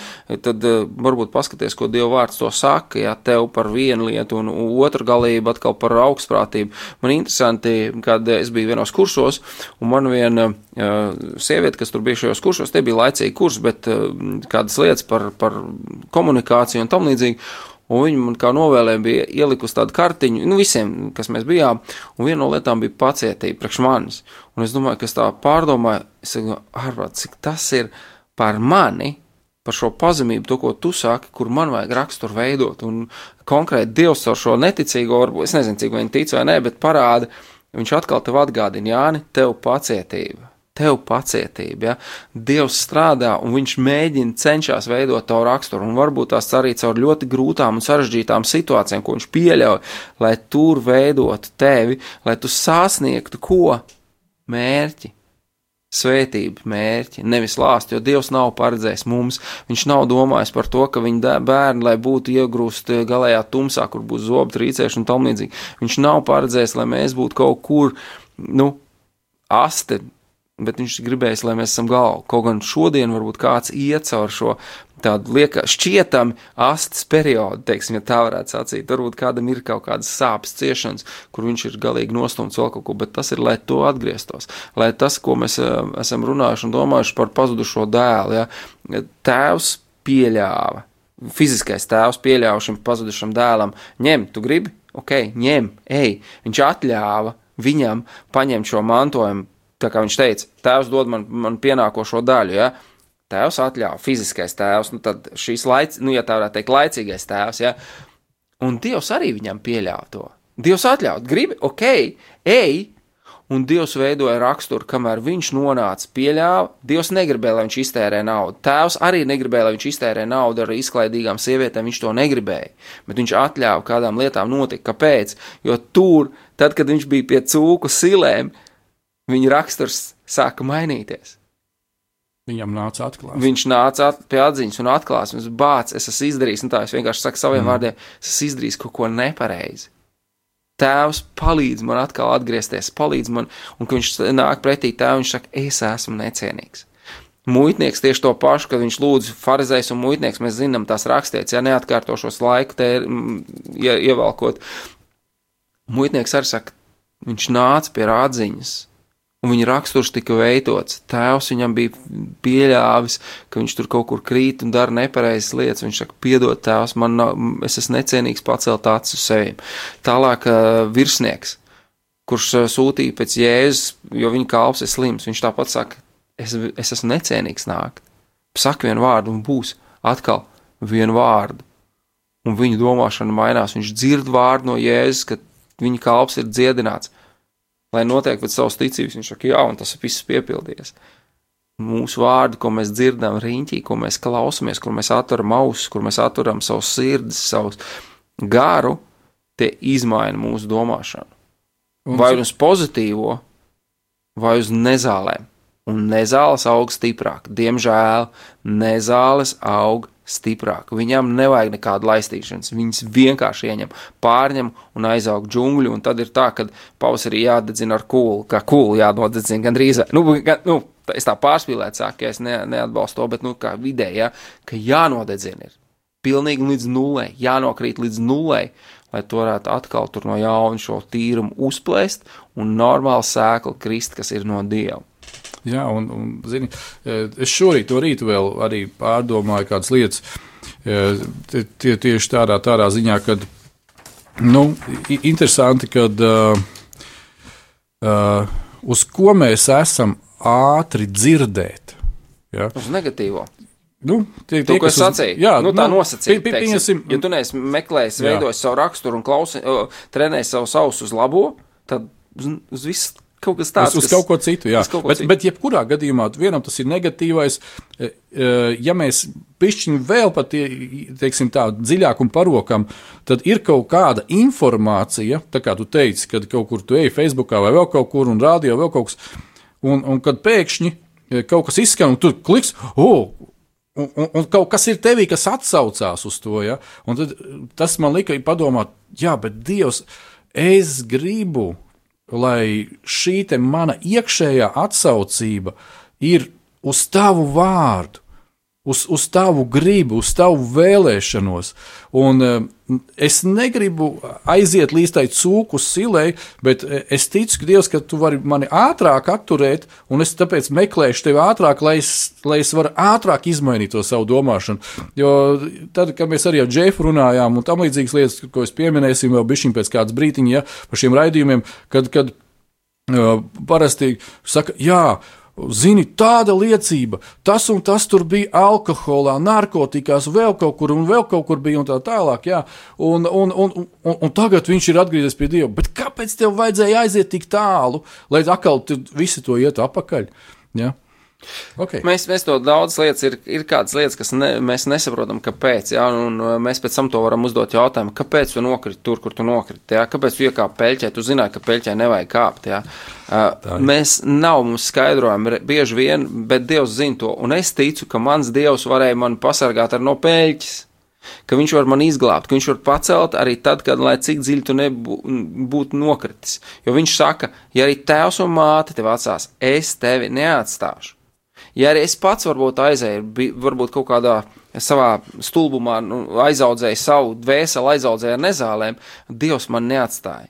Tad uh, varbūt paskaties, ko Dieva vārds to saka, ja tev par vienu lietu un otru galību atkal par augstprātību. Man interesanti, kad es biju vienos kursos, un man viena uh, sieviete, kas tur bija šajos kursos, tie bija laicīgi kursi, bet uh, kādas lietas par, par komunikāciju un tam līdzīgi. Un viņi man kā novēlēja bija ielikusi tādu kartiņu, nu visiem, kas mēs bijām, un viena no lietām bija pacietība priekš manis. Un es domāju, ka es tā pārdomāju, es saku, ārprāt, cik tas ir par mani, par šo pazemību, to, ko tu saki, kur man vajag raksturu veidot, un konkrēti Dievs ar šo neticīgo, varbūt, es nezinu, cik viņi tic vai nē, bet parāda, viņš atkal tev atgādina, Jāni, tev pacietība tev pacietība. Ja? Dievs strādā un viņš mēģina, cenšas veidot tavu raksturu, un varbūt tās arī caur ļoti grūtām un sarežģītām situācijām, ko viņš pieļauj, lai tur veidotu tevi, lai tu sasniegtu ko? Mērķi. Svētību mērķi, nevis lāst, jo Dievs nav paredzējis mums. Viņš nav domājis par to, ka viņa bērni, lai būtu iegrūst galējā tumsā, kur būs zobu trīcēšana un tam līdzīgi. Viņš nav paredzējis, lai mēs būtu kaut kur, nu, aste bet viņš gribēs, lai mēs esam galva. Kaut gan šodien varbūt kāds iet caur šo tādu liekas šķietami astes periodu, teiksim, ja tā varētu sacīt. Varbūt kādam ir kaut kādas sāpes, ciešanas, kur viņš ir galīgi nostumts vēl kaut ko, bet tas ir, lai to atgrieztos. Lai tas, ko mēs uh, esam runājuši un domājuši par pazudušo dēlu, ja, tēvs pieļāva fiziskais tēvs pieļāva šim pazudušam dēlam, ņem, tu gribi, ok, ņem, ej. Viņš atļāva viņam paņemt šo mantojumu, tā kā viņš teica, tēvs dod man, man pienākošo daļu. Ja? Tēvs atļāva, fiziskais tēvs, nu tad šīs laic, nu, ja tā varētu teikt, laicīgais tēvs, ja? un Dievs arī viņam pieļāva to. Dievs atļaut, gribi, ok, ej, un Dievs veidoja raksturu, kamēr viņš nonāca, pieļāva. Dievs negribēja, lai viņš iztērē naudu. Tēvs arī negribēja, lai viņš iztērē naudu ar izklaidīgām sievietēm, viņš to negribēja. Bet viņš atļāva kādām lietām notikt. Kāpēc? Jo tur, tad, kad viņš bija pie cūku silēm, viņa raksturs sāka mainīties. Viņam nāca atklāt. Viņš nāca at pie atziņas un atklāsmes, bācis, es esmu izdarījis, un tā es vienkārši saku saviem mm. vārdiem, es esmu izdarījis kaut ko nepareizi. Tēvs palīdz man atkal atgriezties, palīdz man, un kad viņš nāk pretī tēvam, viņš saka, es esmu necienīgs. Muitnieks tieši to pašu, kad viņš lūdz farizējs un muitnieks, mēs zinām tās rakstīts, ja neatkārtošos laiku te ja, ievelkot. Muitnieks arī saka, viņš nāca pie rādziņas, un viņa raksturs tika veidots. Tēvs viņam bija pieļāvis, ka viņš tur kaut kur krīt un dara nepareizas lietas. Viņš saka, piedod, tēvs, man nav, es esmu necienīgs pacelt acis uz sevi. Tālāk uh, virsnieks, kurš uh, sūtīja pēc jēzus, jo viņa kalps ir slims, viņš tāpat saka, es, es esmu necienīgs nākt. Saka vienu vārdu un būs atkal vienu vārdu. Un viņa domāšana mainās. Viņš dzird vārdu no Jēzus, ka viņa kalps ir dziedināts lai notiek pēc savas ticības. Viņš saka, jā, un tas viss piepildījies. Mūsu vārdi, ko mēs dzirdam riņķī, ko mēs klausāmies, kur mēs atveram ausis, kur mēs atveram savus sirdis, savus garu, tie izmaina mūsu domāšanu. Vai uz pozitīvo, vai uz nezālēm. Un nezāles aug stiprāk. Diemžēl nezāles aug stiprāk. Viņam nevajag nekādu laistīšanas. Viņas vienkārši ieņem, pārņem un aizaug džungļu. Un tad ir tā, ka pavasarī jādedzina ar kūlu, kā kūlu jānodedzina gandrīz. Nu, gan, nu, es tā pārspīlēju, sāku, ja es ne, neatbalstu to, bet nu, kā vidēji, ja, ka jānodedzina ir pilnīgi līdz nulē, jānokrīt līdz nulē, lai to varētu atkal tur no jauna šo tīrumu uzplēst un normāli sēklu krist, kas ir no Dieva. Jā, un, un zini, e, es šorīt to rītu vēl arī pārdomāju kādas lietas. E, tie, tieši tādā, tādā ziņā, ka, nu, interesanti, kad uh, uh, uz ko mēs esam ātri dzirdēt. Ja? Uz negatīvo. Nu, tie, to, tie, ko es sacīju, jā, nu, tā nu, nosacīja. Pie, pieņemsim, ja tu neesi meklējis, veidojis savu raksturu un klausi, trenējis savu sausu uz labo, tad uz, uz visu kaut kas tāds. Uz, uz kaut ko citu, jā. Ko bet, citu. bet jebkurā gadījumā vienam tas ir negatīvais. E, e, ja mēs pišķiņu vēl pat, teiksim tā, dziļāk un parokam, tad ir kaut kāda informācija, tā kā tu teici, kad kaut kur tu ej Facebookā vai vēl kaut kur un rādio vēl kaut kas, un, un kad pēkšņi e, kaut kas izskan un tur kliks, oh, Un, un, un kaut kas ir tevī, kas atsaucās uz to. Ja? Un tad, tas man lika padomāt, jā, bet Dievs, es gribu, lai šī mana iekšējā atsaucība ir uz tavu vārdu, uz, uz tavu gribu, uz tavu vēlēšanos. Un uh, es negribu aiziet līdz tai cūku silei, bet eh, es ticu, ka Dievs, ka tu vari mani ātrāk atturēt, un es tāpēc meklēšu tevi ātrāk, lai es, lai es varu ātrāk izmainīt to savu domāšanu. Jo tad, kad mēs arī ar Džefu runājām, un tam līdzīgas lietas, ko es pieminēsim vēl bišķiņ pēc kādas brītiņa, ja, par šiem raidījumiem, kad, kad uh, parasti saka, jā, Zini, tāda liecība, tas un tas tur bija alkoholā, narkotikās, vēl kaut kur, un vēl kaut kur bija, un tā tālāk. Jā. Un, un, un, un, un tagad viņš ir atgriezies pie Dieva. Bet kāpēc tev vajadzēja aiziet tik tālu, lai atkal visi to ietu apakaļ? Jā. Okay. Mēs, mēs to daudz lietas, ir, ir kādas lietas, kas ne, mēs nesaprotam, kāpēc. Ja, un uh, mēs pēc tam to varam uzdot jautājumu, kāpēc tu nokriti tur, kur tu nokriti. Ja, kāpēc tu iekāpi peļķē, tu zināji, ka peļķē nevajag kāpt. Ja. Uh, mēs nav mums skaidrojumi bieži vien, bet Dievs zina to. Un es ticu, ka mans Dievs varēja mani pasargāt ar no peļķes ka viņš var mani izglābt, ka viņš var pacelt arī tad, kad, lai cik dziļi tu nebūtu nokritis. Jo viņš saka, ja arī tēvs un māte tevi atstās, es tevi neatstāšu. Ja arī es pats varbūt aizēju, varbūt kaut kādā savā stulbumā nu, aizaudzēju savu dvēseli, aizaudzēju ar nezālēm, Dievs man neatstāja.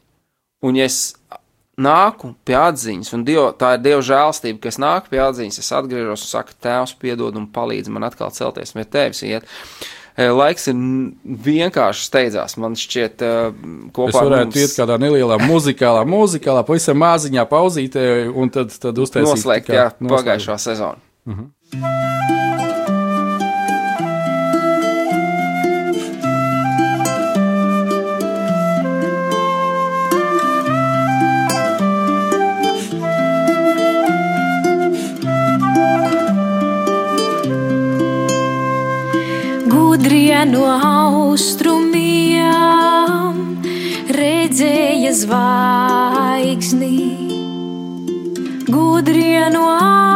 Un ja es nāku pie atziņas, un Diev, tā ir Dieva žēlstība, ka es nāku pie atziņas, es atgriežos un saku, Tēvs, piedod un palīdzi man atkal celties, vai Tēvs iet. laiks ir vienkārši steidzās. Man šķiet, kopā es varētu mums... iet kādā nelielā muzikālā, muzikālā, pavisam maziņā pauzītē un tad, tad uztaisīt. Noslēgt, jā, pagājušā sezona. Mhm. gudrie no austrumiem redzēja zvaigzni. Gudrie no austrumiem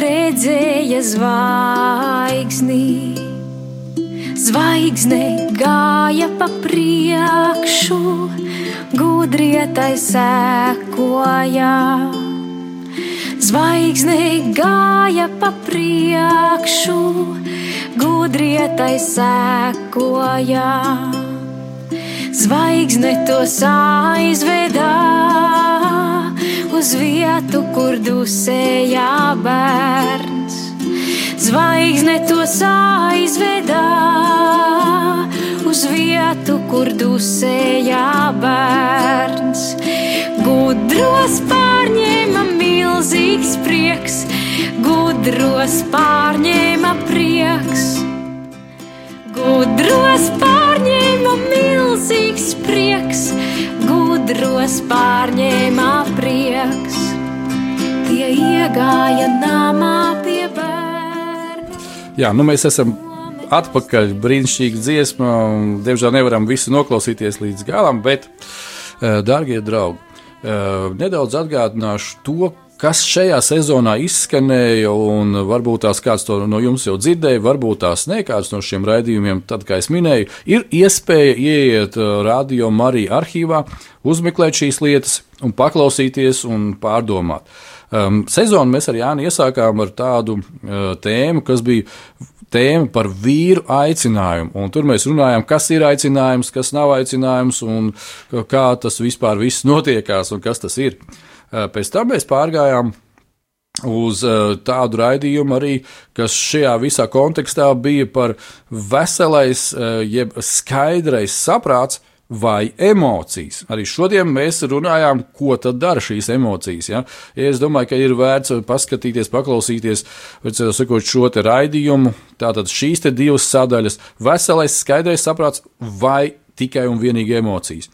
redzēja zvaigzni. Zvaigzne gāja pa priekšu, gudrie tai sekoja Zvaigzne gāja pa priekšu, gudrietai sekoja. Zvaigzne tos aizvedā uz vietu, kur dusēja bērns. Zvaigzne tos aizvedā uz vietu, kur dusēja bērns. Gudros pārņēma milzīgs prieks, gudros pārņēma prieks. Gudros pārņēma milzīgs prieks, gudros pārņēma prieks. Iegāja namā pie bērna. Jā, nu mēs esam atpakaļ. Brīnišķīga dziesma. Diemžēl nevaram visu noklausīties līdz galam, bet, eh, darbie draugi, eh, nedaudz atgādināšu to, kas šajā sezonā izskanēja, un varbūt tās kāds to no jums jau dzirdēja, varbūt tās ne kāds no šiem raidījumiem, tad, kā es minēju, ir iespēja ieiet uh, radio Marija arhīvā, uzmeklēt šīs lietas un paklausīties un pārdomāt. Um, sezonu mēs ar Jāni iesākām ar tādu uh, tēmu, kas bija tēma par vīru aicinājumu. Un tur mēs runājām, kas ir aicinājums, kas nav aicinājums, un kā tas vispār viss notiekās un kas tas ir. Uh, pēc tam mēs pārgājām uz uh, tādu raidījumu arī, kas šajā visā kontekstā bija par veselais, uh, jeb skaidrais saprāts. Vai emocijas. Arī šodien mēs runājām, ko tad dara šīs emocijas. Ja? Ja es domāju, ka ir vērts paskatīties, paklausīties sakot, šo te raidījumu. Tātad šīs divas sadaļas - veselais, skaidrais saprāts vai tikai un vienīgi emocijas.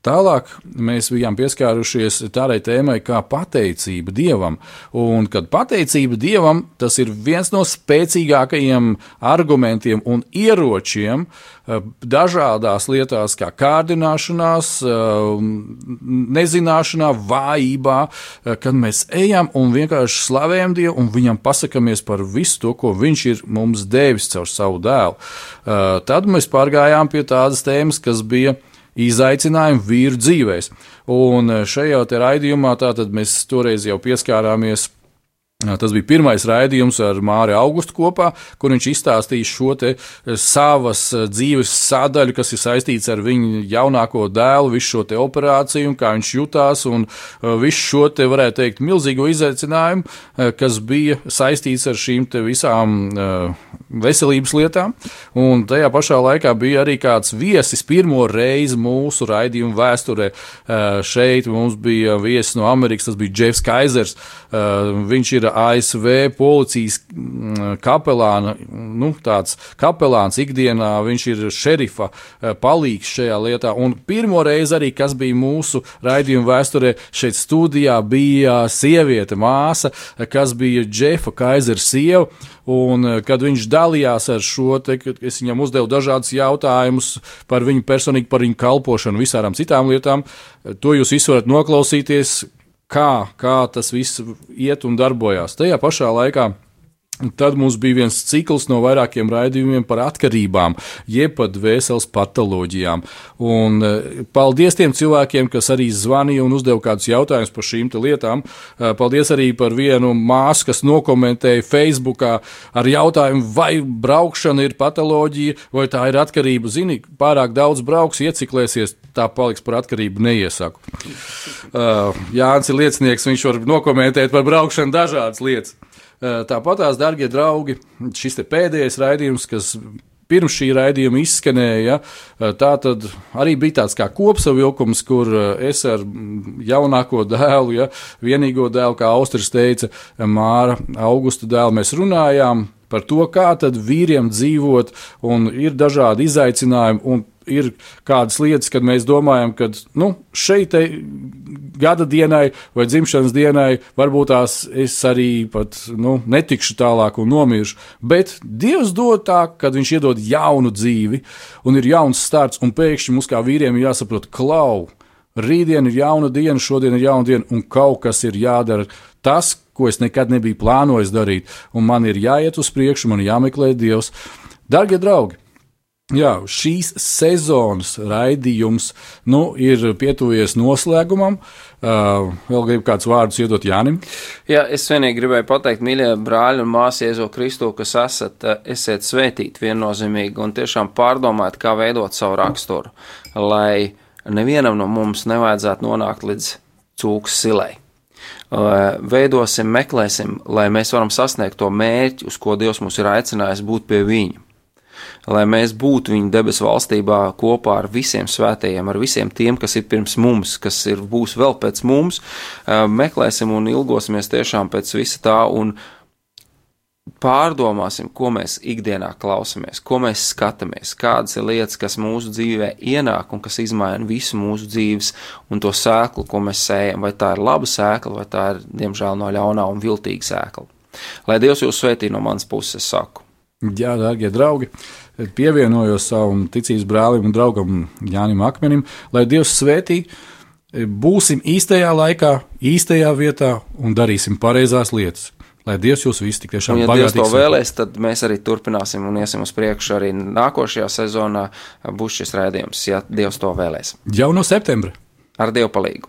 Tālāk mēs bijām pieskārušies tādai tēmai kā pateicība Dievam. Un, kad pateicība Dievam, tas ir viens no spēcīgākajiem argumentiem un ieročiem eh, dažādās lietās, kā kārdināšanās, eh, nezināšanā, vājībā, eh, kad mēs ejam un vienkārši slavējam Dievu un viņam pasakāmies par visu to, ko Viņš ir mums devis caur savu dēlu. Tad mēs pārgājām pie tādas tēmas, kas bija izaicinājumu vīru dzīvēs. Un šajā raidījumā mēs toreiz jau pieskārāmies Tas bija pirmais raidījums ar Māri Augustu kopā, kur viņš izstāstīja šo te savas dzīves sadaļu, kas ir saistīts ar viņa jaunāko dēlu, visu šo operāciju, kā viņš jutās, un visu šo te, varētu teikt, milzīgo izaicinājumu, kas bija saistīts ar šīm visām veselības lietām. Un tajā pašā laikā bija arī kāds viesis pirmo reizi mūsu raidījumu vēsturē. Šeit mums bija viesis no Amerikas, tas bija Jeffs Kaisers. Viņš ir ASV policijas mm, kapelāna, nu, tāds kapelāns ikdienā, viņš ir šerifa eh, palīgs šajā lietā. Un pirmo reizi arī, kas bija mūsu raidījuma vēsturē, šeit studijā bija sieviete, māsa, kas bija Džefa Kaisera sieva. Un, eh, kad viņš dalījās ar šo, te, es viņam uzdevu dažādus jautājumus par viņu personīgi, par viņu kalpošanu, visām citām lietām, to jūs visi varat noklausīties kā, kā tas viss iet un darbojās. Tajā pašā laikā Tad mums bija viens cikls no vairākiem raidījumiem par atkarībām, jeb pat vēseles patoloģijām. Un, e, paldies tiem cilvēkiem, kas arī zvanīja un uzdeva kādus jautājumus par šīm lietām. E, paldies arī par vienu māsu, kas nokomentēja Facebookā ar jautājumu, vai braukšana ir patoloģija vai tā ir atkarība. Zini, pārāk daudz brauks, ieciklēsies, tā paliks par atkarību, neiesaku. Uh, Jānis ir liecinieks, viņš var nokomentēt par braukšanu dažādas lietas. Tāpatās, darbie draugi, šis pēdējais raidījums, kas pirms šī raidījuma izskanēja. Tā tad arī bija tāds kā kopsavilkums, kur es ar jaunāko dēlu, ja, vienīgo dēlu, kā Austris teica, Māra Augusta dēlu, mēs runājām par to, kā tad vīriem dzīvot, un ir dažādi izaicinājumi, un ir kādas lietas, kad mēs domājam, ka nu, šeit gada dienai vai dzimšanas dienai varbūt tās es arī pat nu, netikšu tālāk un nomiršu. Bet Dievs dod tā, kad Viņš iedod jaunu dzīvi un ir jauns starts, un pēkšņi mums kā vīriem ir jāsaprot, klau. Rītdien ir jauna diena, šodien ir jauna diena, un kaut kas ir jādara. Tas, ko es nekad nebiju plānojis darīt, un man ir jāiet uz priekšu, man ir jāmeklē Dievs. Darbie draugi, Jā, šīs sezonas raidījums nu, ir pietuvies noslēgumam. Uh, vēl gribu kādus vārdus iedot Jānim. Jā, es vienīgi gribēju pateikt, mīļie brāļi un māsas, Jēzo Kristu, kas esat, uh, esiet svētīti viennozīmīgi un tiešām pārdomājiet, kā veidot savu raksturu, lai nevienam no mums nevajadzētu nonākt līdz cūkas silai. Uh, veidosim, meklēsim, lai mēs varam sasniegt to mērķi, uz ko Dievs mūs ir aicinājis būt pie viņa lai mēs būtu viņa debesu valstībā kopā ar visiem svētajiem, ar visiem tiem, kas ir pirms mums, kas ir, būs vēl pēc mums. Meklēsim un ilgosimies tiešām pēc visa tā un pārdomāsim, ko mēs ikdienā klausāmies, ko mēs skatāmies, kādas ir lietas, kas mūsu dzīvē ienāk un kas izmaina visu mūsu dzīves un to sēklu, ko mēs sējam. Vai tā ir laba sēkla, vai tā ir, diemžēl, no ļaunā un viltīga sēkla. Lai Dievs jūs svētī no manas puses, saku. Jā, darbie draugi, pievienojos savam ticības brālim un draugam Jānim Akmenim, lai Dievs svētī, būsim īstajā laikā, īstajā vietā un darīsim pareizās lietas. Lai Dievs jūs visi tik tiešām ja Dievs to vēlēs, tad mēs arī turpināsim un iesim uz priekšu. Arī nākošajā sezonā būs šis rādījums, ja Dievs to vēlēs. Jau no septembra. Ar Dievu palīgu.